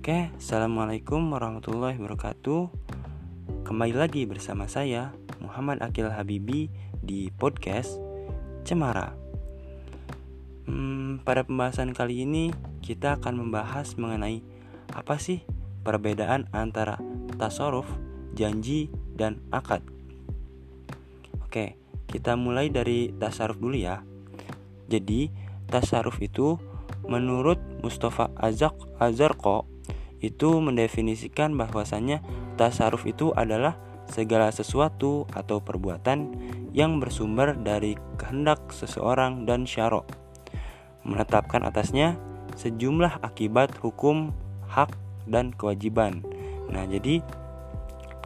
Oke, assalamualaikum warahmatullahi wabarakatuh. Kembali lagi bersama saya Muhammad Akil Habibi di podcast Cemara. Hmm, pada pembahasan kali ini kita akan membahas mengenai apa sih perbedaan antara tasaruf, janji, dan akad. Oke, kita mulai dari tasaruf dulu ya. Jadi, tasaruf itu menurut Mustafa Azak Azarko itu mendefinisikan bahwasanya tasaruf itu adalah segala sesuatu atau perbuatan yang bersumber dari kehendak seseorang dan syarok menetapkan atasnya sejumlah akibat hukum, hak, dan kewajiban. Nah, jadi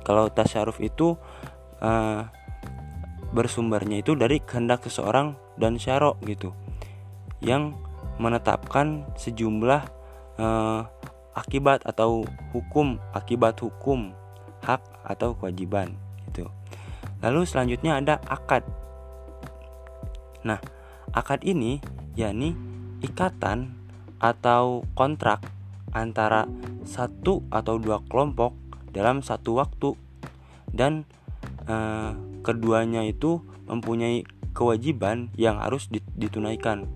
kalau tasaruf itu uh, bersumbernya itu dari kehendak seseorang dan syarok gitu yang menetapkan sejumlah uh, akibat atau hukum akibat hukum hak atau kewajiban gitu. Lalu selanjutnya ada akad. Nah, akad ini yakni ikatan atau kontrak antara satu atau dua kelompok dalam satu waktu dan eh, keduanya itu mempunyai kewajiban yang harus ditunaikan.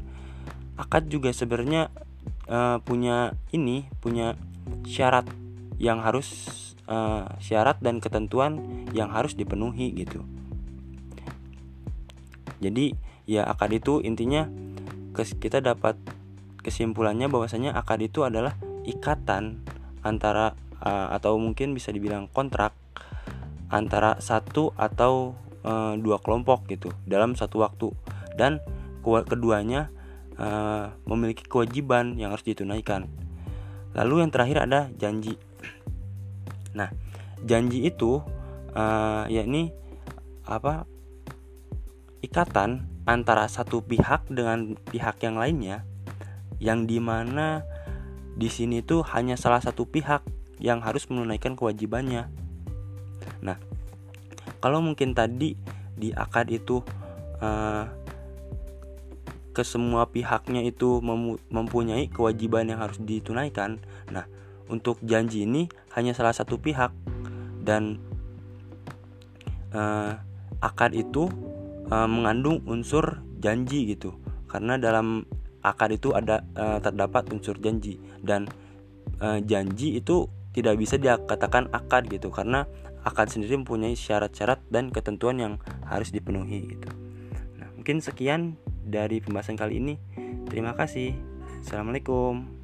Akad juga sebenarnya uh, punya ini punya syarat yang harus uh, syarat dan ketentuan yang harus dipenuhi gitu. Jadi ya akad itu intinya kita dapat kesimpulannya bahwasanya akad itu adalah ikatan antara uh, atau mungkin bisa dibilang kontrak antara satu atau uh, dua kelompok gitu dalam satu waktu dan keduanya uh, memiliki kewajiban yang harus ditunaikan. Lalu yang terakhir ada janji. Nah, janji itu uh, yakni apa? Ikatan antara satu pihak dengan pihak yang lainnya, yang di mana di sini tuh hanya salah satu pihak yang harus menunaikan kewajibannya. Nah, kalau mungkin tadi di akad itu uh, ke semua pihaknya itu mempunyai kewajiban yang harus ditunaikan. Nah, untuk janji ini hanya salah satu pihak dan uh, akad itu uh, mengandung unsur janji gitu. Karena dalam akad itu ada uh, terdapat unsur janji dan uh, janji itu tidak bisa dikatakan akad gitu karena akad sendiri mempunyai syarat-syarat dan ketentuan yang harus dipenuhi gitu. Nah, mungkin sekian dari pembahasan kali ini. Terima kasih. Assalamualaikum.